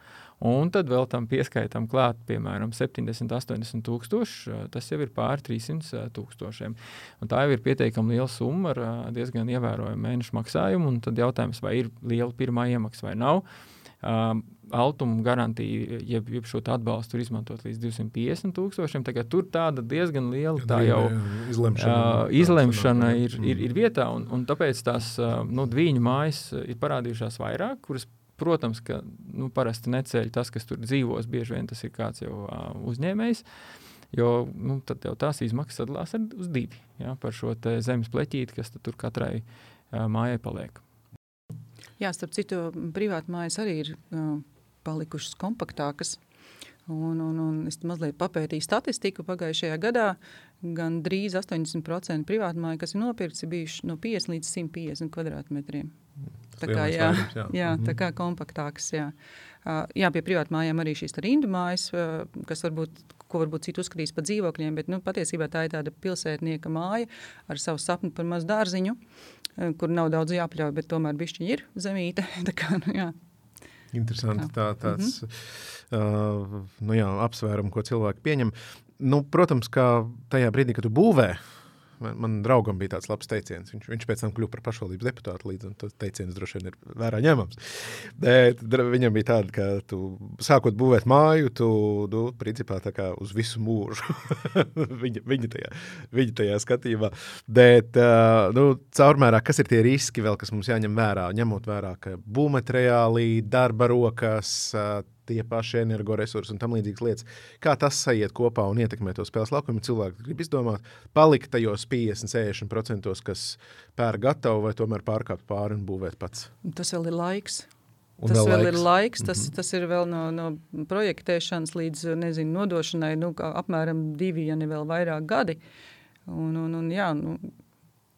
Un tad vēl tam pieskaitām klāt, piemēram, 70, 80 tūkstoši. Tas jau ir pār 300 tūkstošiem. Un tā jau ir pietiekami liela summa ar diezgan ievērojamu mēnešu maksājumu. Un tad jautājums, vai ir liela pirmā iemaksa vai nav. Um, Altuma garantija, jeb, jeb šo atbalstu izmantot līdz 250 tūkstošiem. Tagad tur tāda diezgan liela tā jau izlemšana, uh, izlemšana ir, ir, ir vietā. Un, un tāpēc tās uh, nu, dviņu mājas ir parādījušās vairāk, kuras Protams, ka nu, parasti neceļ tas, kas tur dzīvos, bieži vien tas ir kāds jau uh, uzņēmējs. Jo nu, tad jau tās izmaksas sadalās uz divi ja, par šo zemes pleķīti, kas tur katrai uh, mājai paliek. Jā, starp citu, privāti mājas arī ir uh, palikušas kompaktākas. Un, un, un es mazliet papētīju statistiku pagājušajā gadā. Gan drīz 80% privātmāju, kas ir nopirkts, ir bijuši no 50 līdz 150 kvadrātmetriem. Tā kā, jā, vairums, jā. Jā, tā mhm. kā kompaktāks. Jā. jā, pie privātmājām arī šīs rindu mājas, kas varbūt, ko varbūt citi uzskatīs par dzīvokļiem, bet nu, patiesībā tā ir tāda pilsētnieka māja ar savu sapni par mazu dārziņu, kur nav daudz jāpļauj, bet tomēr bišķiņi ir zemīte. tā kā, nu, jā. Interesanti. Tā, tāds mm -hmm. uh, nu jā, apsvērums, ko cilvēki pieņem. Nu, protams, ka tajā brīdī, kad tu būvē, Man, man draugam bija tāds labs teiciens. Viņš, viņš pēc tam kļuva par pašvaldības deputātu, līdz to teiciens droši vien ir vērā ņemams. Bet viņam bija tāda, ka tu sākot būvēt māju, tu nu, principā tā kā uz visu mūžu. viņa, viņa, tajā, viņa tajā skatījumā. Bet nu, caurmērā, kas ir tie riski vēl, kas mums jāņem vērā? Ņemot vērā, ka būvmateriāli, darba rokas, tie paši energoresursi un tam līdzīgas lietas. Kā tas sajiet kopā un ietekmē to spēles laukumu? Cilvēki grib izdomāt, palikt tajos 50-60%, kas pērk gatavu vai tomēr pārkāpt pāri un būvēt pats. Tas vēl ir laiks. Un tas vēl, vēl laiks. ir laiks, tas, mm -hmm. tas ir vēl no, no projektēšanas līdz nezinu, nodošanai, nu, apmēram divi, ja ne vēl vairāk gadi. Un, un, un, jā, nu,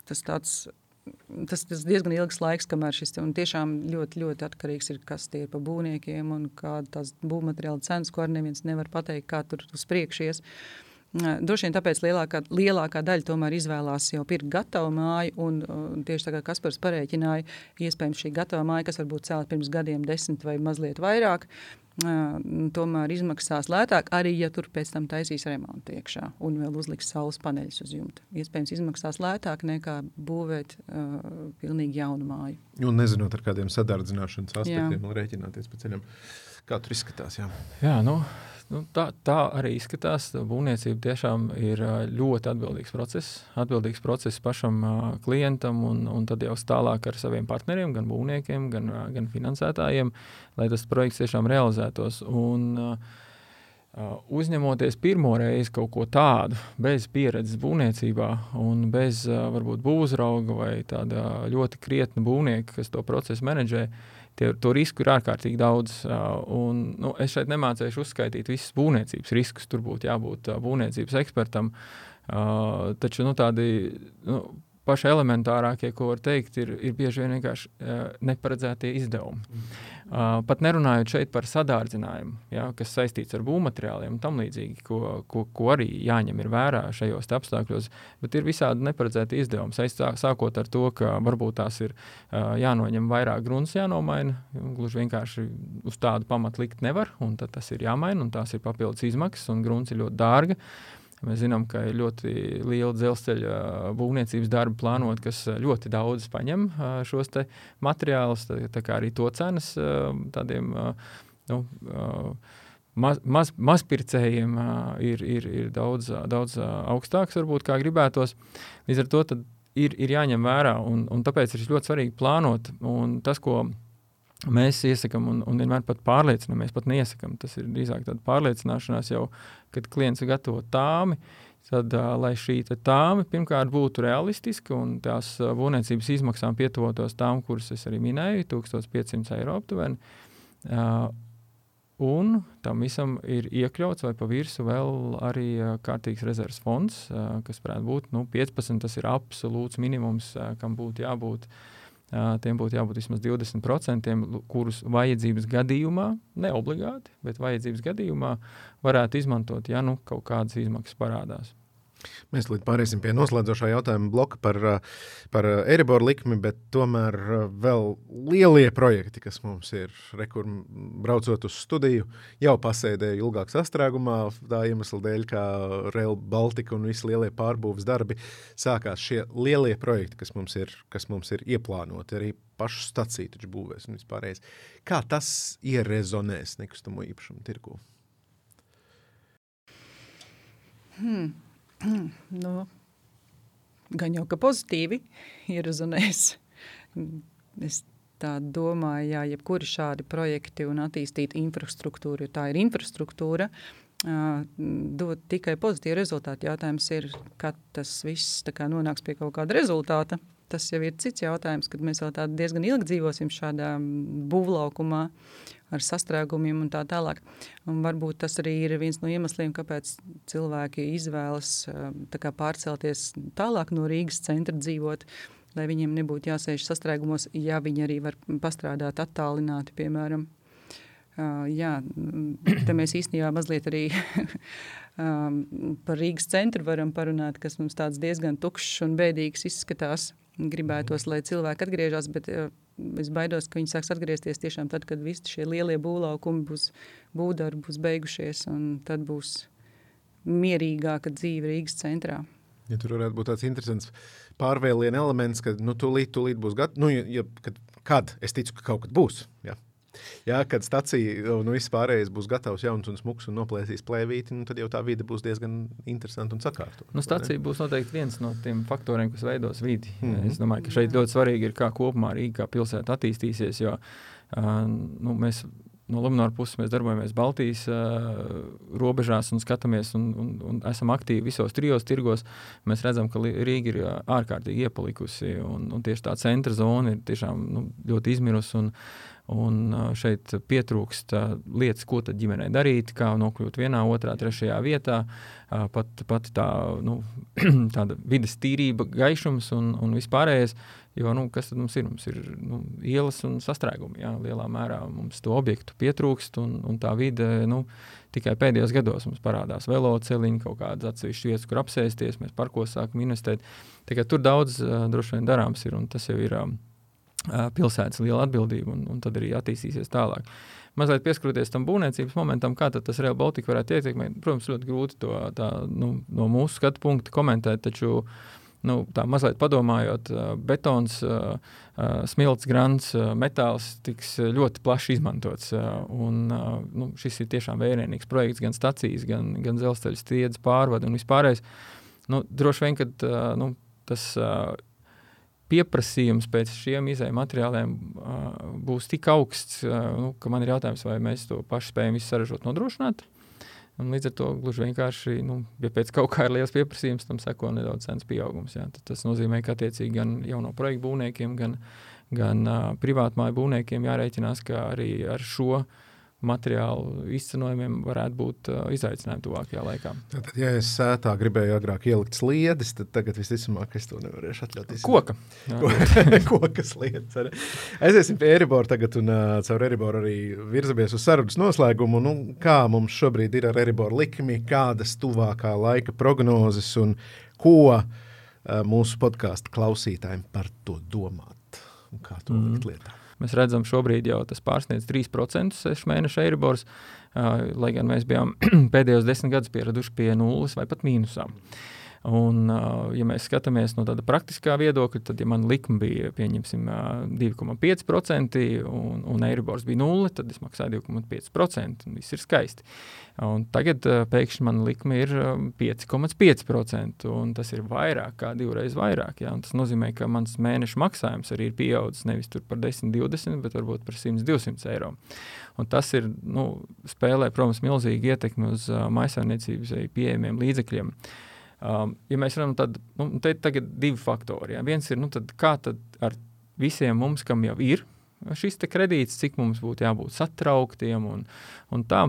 tas tāds tas, tas diezgan ilgs laiks, kamēr šis tiešām ļoti, ļoti atkarīgs ir, kas tie ir pa būvniekiem un kāda tās būvmateriāla cenas, ko arī neviens nevar pateikt, kā tur uz priekšies. Droši vien tāpēc lielākā, lielākā daļa tomēr izvēlās jau pirkt gatavu māju, un, un tieši tā kā Kaspars parēķināja, iespējams šī gatava māja, kas varbūt cēlta pirms gadiem desmit vai mazliet vairāk, tomēr izmaksās lētāk, arī ja tur pēc tam taisīs remontu iekšā un vēl uzliks saules paneļus uz jumta. Iespējams, izmaksās lētāk nekā būvēt uh, pilnīgi jaunu māju. Un nezinot ar kādiem sadardzināšanas aspektiem, un rēķināties pa ceļam, kā tur izskatās. Jā, jā nu, Nu, tā, tā arī izskatās. Būvniecība tiešām ir ļoti atbildīgs process. Atbildīgs process pašam klientam un, un tad jau tālāk ar saviem partneriem, gan būvniekiem, gan, gan finansētājiem, lai tas projekts tiešām realizētos. Un, uzņemoties pirmo reizi kaut ko tādu, bez pieredzes būvniecībā, un bez varbūt būvzrauga vai tāda ļoti krietna būvnieka, kas to procesu menedžē, uh, tie, to risku ir ārkārtīgi daudz. Un, nu, es šeit nemācīšu uzskaitīt visus būvniecības riskus. Tur būtu jābūt būvniecības ekspertam. Taču nu, tādi nu, paši elementārākie, ko var teikt, ir, ir bieži vien vienkārši neparedzētie izdevumi. Uh, pat nerunājot šeit par sadārdzinājumu, ja, kas saistīts ar būvmateriāliem un tam līdzīgi, ko, ko, ko arī jāņem vērā šajos apstākļos, bet ir visādi neparedzēti izdevumi. Sākot ar to, ka varbūt tās ir uh, jānoņem vairāk grunts, jānomaina, gluži vienkārši uz tādu pamatu likt nevar, un tas ir jāmaina, un tās ir papildus izmaksas, un grunts ir ļoti dārga. Uh, Mēs zinām, ka ir ļoti liela dzelzceļa būvniecības darba plānota, kas ļoti daudz paņem šos materiālus. Tā, tā kā arī to cenas tādiem nu, maz, maz, mazpircējiem ir, ir, ir daudz, daudz augstāks, varbūt kā gribētos. Līdz ar to ir, ir jāņem vērā, un, un tāpēc ir ļoti svarīgi plānot. Un tas, ko mēs iesakām, un, un vienmēr pat pārliecinamies, pat neiesakām. Tas ir drīzāk tāda pārliecināšanās jau, kad klients gatavo tāmi. Tad, uh, lai šī tāma pirmkārt būtu realistiska un tās uh, būvniecības izmaksām pietuvotos tām, kuras es arī minēju, 1500 eiro aptuveni. Uh, un tam visam ir iekļauts vai pa virsmu vēl arī uh, kārtīgs rezerves fonds, uh, kas varētu būt nu, 15. Tas ir absolūts minimums, uh, kam būtu jābūt uh, tiem būtu jābūt vismaz 20%, kurus vajadzības gadījumā, ne obligāti, bet vajadzības gadījumā varētu izmantot, ja nu kaut kādas izmaksas parādās. Mēs līdz pāriesim pie noslēdzošā jautājuma bloka par, par Eiriboru likmi, bet tomēr vēl lielie projekti, kas mums ir, rekur, braucot uz studiju, jau pasēdēju ilgāk sastrēgumā, tā iemesla dēļ, kā Rail Baltica un visi lielie pārbūves darbi sākās šie lielie projekti, kas mums ir, kas mums ir ieplānoti, arī pašu staciju taču būvēs un vispārējais. Kā tas ierezonēs nekustamo īpašumu tirgu? Hmm. nu, gan jau ka pozitīvi ierezonēs. Es tā domāju, jā, jebkuri šādi projekti un attīstīt infrastruktūru, jo tā ir infrastruktūra, dod tikai pozitīvu rezultātu. Jautājums ir, kad tas viss nonāks pie kaut kāda rezultāta. tas jau ir cits jautājums, kad mēs vēl diezgan ilgi dzīvosim šādā būvlaukumā ar sastrēgumiem un tā tālāk. Un varbūt tas arī ir viens no iemesliem, kāpēc cilvēki izvēlas kā, pārcelties tālāk no Rīgas centra dzīvot, lai viņiem nebūtu jāsēž sastrēgumos, ja viņi arī var pastrādāt attālināti, piemēram. Uh, jā, te mēs īstenībā mazliet arī um, par Rīgas centru varam parunāt, kas mums tāds diezgan tukšs un bēdīgs izskatās. Gribētos, lai cilvēki atgriežas, bet uh, es baidos, ka viņi sāks atgriezties tiešām tad, kad visi šie lielie būvlaukumi būs, būvdarbi būs beigušies, un tad būs mierīgāka dzīve Rīgas centrā. Ja tur varētu būt tāds interesants pārvēlienu elements, ka nu, tūlīt, tūlīt būs gatavs. Nu, ja, kad, kad? Es ticu, ka kaut kad būs. Ja. Jā, kad stacija nu, viss pārējais būs gatavs, jauns un smuks un noplēsīs plēvīti, nu, tad jau tā vide būs diezgan interesanta un sakārtota. Nu, stacija būs noteikti viens no tiem faktoriem, kas veidos vidi. Mm -hmm. Es domāju, ka šeit ļoti svarīgi ir, kā kopumā Rīga kā pilsēta attīstīsies, jo uh, nu, mēs no Lunčūska puses mēs darbojamies Baltijas uh, robežās un skatāmies, un, un, un esam aktīvi visos trijos tirgos. Mēs redzam, ka Rīga ir ārkārtīgi iepalikusi, un, un tieši tā centra zona ir tiešām nu, ļoti izmirusi. Un, Un šeit pietrūkst lietas, ko tad ģimenei darīt, kā nokļūt vienā, otrā, trešajā vietā. Pat, pat tā, nu, vidas tīrība, gaišums un, un vispārējais. Jo, nu, kas tad mums ir? Mums ir nu, ielas un sastrēgumi. Jā, lielā mērā mums to objektu pietrūkst, un, un tā vide nu, tikai pēdējos gados mums parādās veloceliņi, kaut kādas atsevišķas vietas, kur apsēsties, mēs parkos sākam investēt. Tikai tur daudz droši vien darāms ir, un tas jau ir. Uh, pilsētas liela atbildība, un, un tad arī attīstīsies tālāk. Mazliet pieskaroties tam būvniecības momentam, kā tas Real Baltica varētu ietekmēt. Protams, ļoti grūti to tā, nu, no mūsu skatu punkta komentēt, taču nu, tā mazliet padomājot, betons, smilts, grants, metāls tiks ļoti plaši izmantots. Un, nu, šis ir tiešām vērienīgs projekts, gan stacijas, gan, gan dzelzceļa stiedzes pārvade un vispārējais. Nu, droši vien, ka nu, tas pieprasījums pēc šiem izējuma materiāliem uh, būs tik augsts, uh, nu, ka man ir jautājums, vai mēs to paši spējam visu saražot, nodrošināt. Un līdz ar to gluži vienkārši, nu, ja pēc kaut kā ir liels pieprasījums, tam seko nedaudz cenas pieaugums. Jā. Tad tas nozīmē, ka attiecīgi gan jauno projektu būvniekiem, gan, gan uh, privātmāju būvniekiem jārēķinās, ka arī ar šo uh, materiālu izcenojumiem varētu būt uh, izaicinājumi tuvākajā laikā. Tad, ja es sētā gribēju agrāk ielikt sliedes, tad tagad visticamāk es to nevarēšu atļauties. Koka. Koka sliedes. Arī. Aiziesim pie Eriboru tagad un uh, caur Eriboru arī virzamies uz sarunas noslēgumu. Nu, kā mums šobrīd ir ar Eriboru likmi, kādas tuvākā laika prognozes un ko uh, mūsu podkāstu klausītājiem par to domāt un kā to mm. likt lietā? Mēs redzam, šobrīd jau tas pārsniedz 3% sešu mēnešu eiribors, uh, lai gan mēs bijām pēdējos desmit gadus pieraduši pie nulles vai pat mīnusām. Un, uh, ja mēs skatāmies no tāda praktiskā viedokļa, tad, ja man likme bija pieņemsim, uh, 2,5% un, un eiribors bija 0, tad es maksāju 2,5%. Viss ir skaisti. Un tagad uh, pēkšņi man likme ir 5,5%, un tas ir vairāk kā divreiz vairāk. Ja? Tas nozīmē, ka mans mēneša maksājums arī ir pieaudzis nevis par 10, 20, bet varbūt par 100, 200 eiro. Un tas ir, nu, spēlē, protams, milzīgi ietekmi uz uh, maisaimniecības pieejamiem līdzekļiem. Um, ja mēs runājam, tad nu, te ir divi faktori. Ja? Viens ir, nu, tad kā tad ar visiem mums, kam jau ir šis kredīts, cik mums būtu jābūt satrauktiem un, un tā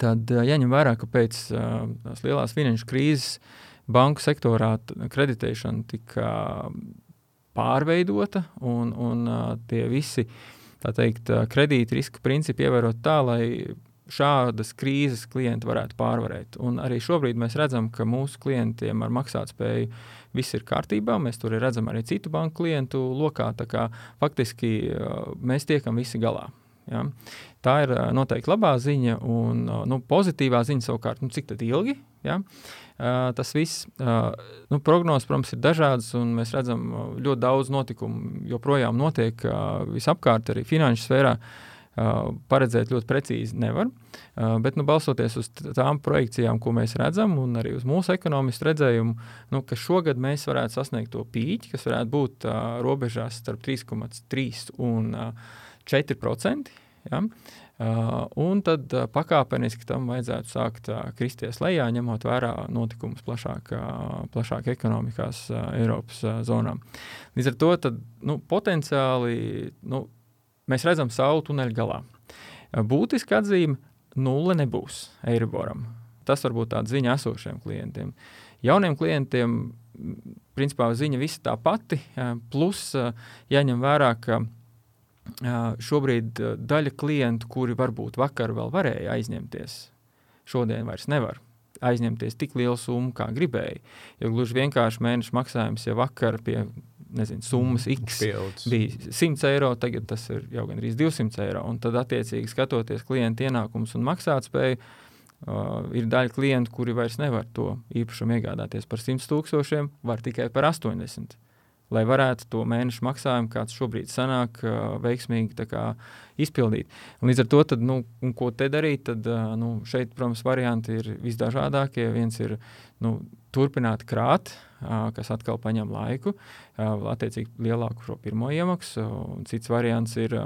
tad uh, jāņem vērā, ka pēc uh, tās lielās finanšu krīzes banku sektorā kreditēšana tika pārveidota un, un uh, tie visi teikt, kredīta riska principi ievērot tā, lai šādas krīzes klienti varētu pārvarēt. Un arī šobrīd mēs redzam, ka mūsu klientiem ar maksātspēju viss ir kārtībā. Mēs tur redzam arī citu banku klientu lokā. Faktiski mēs tiekam visi galā. Ja? Tā ir noteikti labā ziņa, un nu, pozitīvā ziņa savukārt, nu, cik ilgi. Ja? Uh, tas viss, uh, nu, prognozes, protams, ir dažādas, un mēs redzam, ļoti daudz notikumu joprojām notiek uh, visapkārt, arī finanšu sfērā. Uh, paredzēt ļoti precīzi nevar. Uh, bet, nu, balstoties uz tām projekcijām, ko mēs redzam, un arī uz mūsu ekonomistu redzējumu, nu, ka šogad mēs varētu sasniegt to pīķi, kas varētu būt uh, robežās starp 3,3 un uh, 4%. Ja? Uh, un tad uh, pakāpeniski tam vajadzētu sākt uh, kristies lejā, ņemot vērā notikumus plašāk, uh, plašāk ekonomikās uh, Eiropas uh, zonām. Līdz ar to tad, nu, potenciāli nu, mēs redzam saulu tuneļa galā. Būtiski atzīme - nulle nebūs Eiriboram. Tas var būt tāds ziņa esošiem klientiem. Jauniem klientiem, principā, ziņa visa tā pati, plus jāņem vērā, ka šobrīd daļa klientu, kuri varbūt vakar vēl varēja aizņemties, šodien vairs nevar aizņemties tik lielu summu, kā gribēja. Jo gluži vienkārši mēneša maksājums jau vakar pie nezinu, summas X Pilds. bija 100 eiro, tagad tas ir jau gandrīz 200 eiro. Un tad, attiecīgi, skatoties klienta ienākumus un maksātspēju, uh, ir daļa klientu, kuri vairs nevar to īpašumu iegādāties par 100 tūkstošiem, var tikai par 80 lai varētu to mēnešu maksājumu, kāds šobrīd sanāk, veiksmīgi kā, izpildīt. Un līdz ar to, tad, nu, ko te darīt, tad nu, šeit, protams, varianti ir visdažādākie. Viens ir nu, turpināt krāt, kas atkal paņem laiku, attiecīgi lielāku šo pirmo iemaksu. Cits variants ir.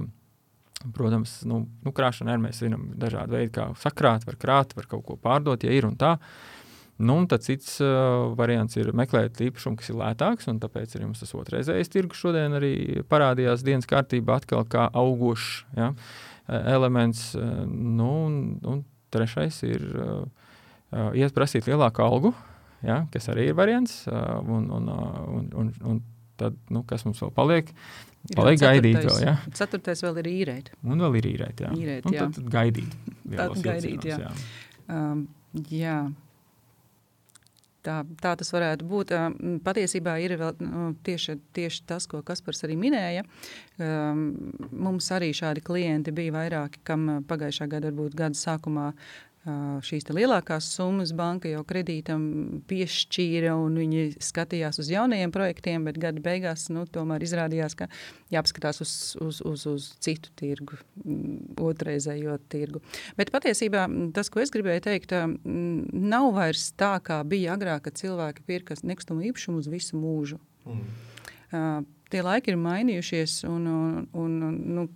Protams, nu, nu, krāšana arī mēs zinām dažādi veidi, kā sakrāt, var krāt, var kaut ko pārdot, ja ir un tā. Uh, Nu, un tad cits uh, variants ir meklēt īpašumu, kas ir lētāks, un tāpēc arī mums tas otrreizējais tirgus šodien arī parādījās dienas kārtībā atkal kā augošs ja, elements. Nu, un, un trešais ir uh, uh, iet prasīt lielāku algu, ja, kas arī ir variants, un, un, un, un, un tad, nu, kas mums vēl paliek? Paliek gaidīt vēl, ja? Ceturtais vēl ir īrēt. Un vēl ir īrēt, jā. Īrēt, jā. tad, tad gaidīt. Tad gaidīt, jā. jā. Um, jā. Tā, tā tas varētu būt. Patiesībā ir vēl, nu, tieši, tieši tas, ko Kaspars arī minēja. Mums arī šādi klienti bija vairāki, kam pagājušā gada, varbūt gada sākumā šīs lielākās summas banka jau kredītam piešķīra, un viņi skatījās uz jaunajiem projektiem, bet gada beigās nu, tomēr izrādījās, ka jāpaskatās uz, uz, uz, uz citu tirgu, otrreizējo tirgu. Bet patiesībā tas, ko es gribēju teikt, nav vairs tā, kā bija agrāk, kad cilvēki pirka nekustamo īpašumu uz visu mūžu. Mm. Uh, tie laiki ir mainījušies, un, un, un nu,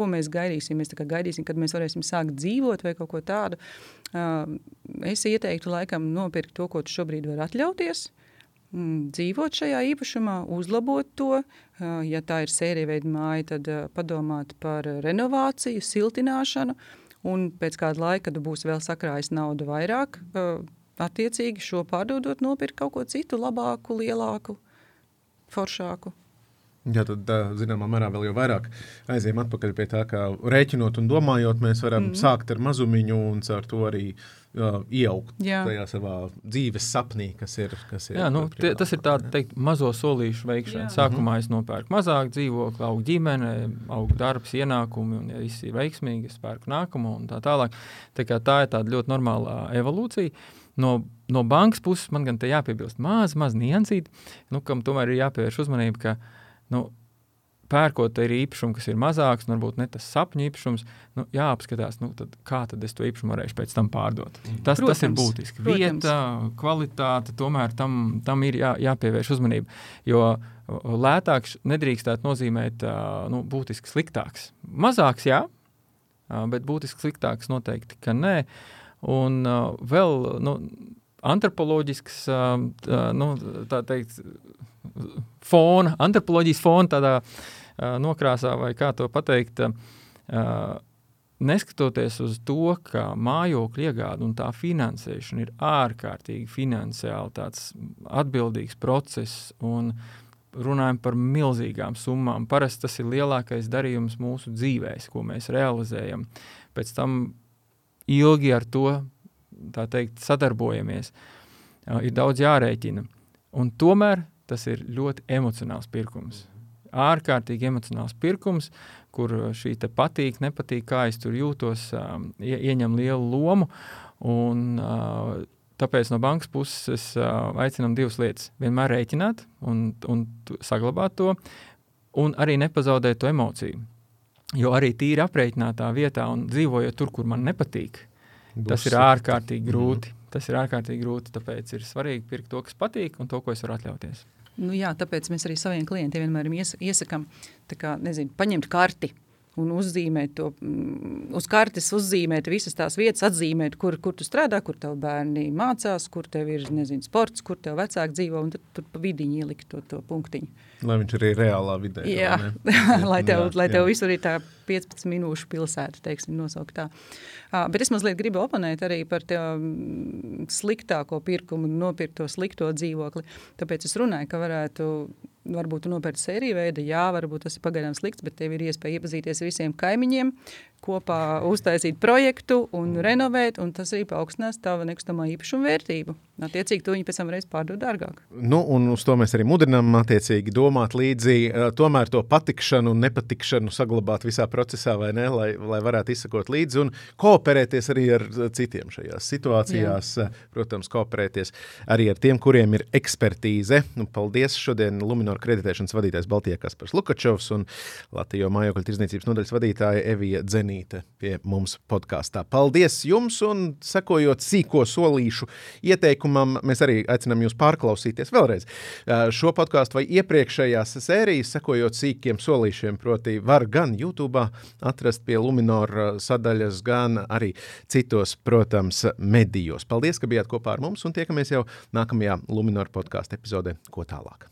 ko mēs gaidīsim. Mēs gaidīsim, kad mēs varēsim sākt dzīvot vai kaut ko tādu. Es ieteiktu laikam nopirkt to, ko tu šobrīd vari atļauties. Mm, dzīvot šajā īpašumā, uzlabot to. Ja tā ir sērija veida māja, tad padomāt par renovāciju, siltināšanu. Un pēc kāda laika, kad būs vēl sakrājis naudu vairāk, attiecīgi šo pārdodot, nopirkt kaut ko citu, labāku, lielāku, foršāku. Jā, tad, zināmā mērā, vēl jau vairāk aizējām atpakaļ pie tā, kā rēķinot un domājot, mēs varam mm. sākt ar mazumiņu un ar to arī uh, iejaukt Jā. tajā savā dzīves sapnī, kas ir. Kas ir Jā, nu, tie, tas ir tāds teikt, mazo solīšu veikšana. Jā. Sākumā mm. es nopērku mazāk dzīvokli, augu ģimene, augu darbs, ienākumi, un ja viss ir veiksmīgi, es pērku nākamo un tā tālāk. Tā, tā ir tāda ļoti normāla evolūcija. No, no bankas puses man gan te jāpiebilst maz, maz niansīt, nu, kam tomēr ir jāpievērš uzmanība, ka nu, pērkot ir īpašumu, kas ir mazāks, un varbūt ne tas sapņu īpašums, nu, jāapskatās, nu, tad kā tad es to īpašumu varēšu pēc tam pārdot. Tas, protams, tas ir būtiski. Protams. Vieta, kvalitāte, tomēr tam, tam ir jā, jāpievērš uzmanība. Jo lētāks nedrīkstētu nozīmēt nu, būtiski sliktāks. Mazāks, jā, bet būtiski sliktāks noteikti, ka nē. Un vēl nu, antropoloģisks, uh, nu, tā teikt, fona, antropoloģijas fona tādā uh, nokrāsā, vai kā to pateikt. Uh, neskatoties uz to, ka mājokļu iegāde un tā finansēšana ir ārkārtīgi finansiāli tāds atbildīgs process un runājam par milzīgām summām. Parasti tas ir lielākais darījums mūsu dzīvēs, ko mēs realizējam. Pēc tam ilgi ar to teikt, sadarbojamies. Uh, ir daudz jārēķina. Un tomēr tas ir ļoti emocionāls pirkums. Ārkārtīgi emocionāls pirkums, kur šī patīk, nepatīk, kā es tur jūtos, um, ie, ieņem lielu lomu. Un, uh, tāpēc no bankas puses uh, aicinām divas lietas. Vienmēr rēķināt un, un saglabāt to, un arī nepazaudēt to emociju. Jo arī tīri aprēķinātā vietā un dzīvojot tur, kur man nepatīk, Būs tas ir ārkārtīgi grūti. Mm. Tas ir ārkārtīgi grūti, tāpēc ir svarīgi pirkt to, kas patīk, un to, ko es varu atļauties. Nu, jā, tāpēc mēs arī saviem klientiem vienmēr ies, iesakām kā, nezinu, paņemt karti. Un uzzīmēt to, mm, uz kartes uzzīmēt visas tās vietas, atzīmēt, kur, kur tu strādā, kur tev bērni mācās, kur tev ir, nezinu, sports, kur tev vecāki dzīvo, un tad tur pa vidiņu ielikt to, to punktiņu. Lai viņš arī reālā vidē. Jā, lai tev, jā, lai tev jā. visur ir tā 15 minūšu pilsēta, teiksim, nosaukt tā. Uh, bet es mazliet gribu oponēt arī par to mm, sliktāko pirkumu, nopirkt to slikto dzīvokli. Tāpēc es runāju, ka varētu varbūt nopērts sēriju veidu, jā, varbūt tas ir pagaidām slikts, bet tev ir iespēja iepazīties ar visiem kaimiņiem, kopā uztaisīt projektu un renovēt, un tas arī paaugstinās tavu nekustamā īpašuma vērtību. Attiecīgi, to viņi pēc tam reiz pārdod dārgāk. Nu, un uz to mēs arī mudinām, attiecīgi, domāt līdzi, tomēr to patikšanu un nepatikšanu saglabāt visā procesā, vai ne, lai, lai varētu izsakot līdzi un kooperēties arī ar citiem šajās situācijās. Jā. Protams, kooperēties arī ar tiem, kuriem ir ekspertīze. Nu, paldies šodien Luminor kreditēšanas vadītājs Baltijā Kaspars Lukačovs un Latvijas mājokļu tirdzniecības nodaļas vadītāja Evija Dzeni. Zenīte pie mums podkāstā. Paldies jums, un sekojot sīko solīšu ieteikumam, mēs arī aicinām jūs pārklausīties vēlreiz šo podkāstu vai iepriekšējās sērijas, sekojot sīkiem solīšiem. Proti, var gan YouTube atrast pie Luminora sadaļas, gan arī citos, protams, medijos. Paldies, ka bijāt kopā ar mums, un tiekamies jau nākamajā Luminora podkāstu epizodē. Ko tālāk?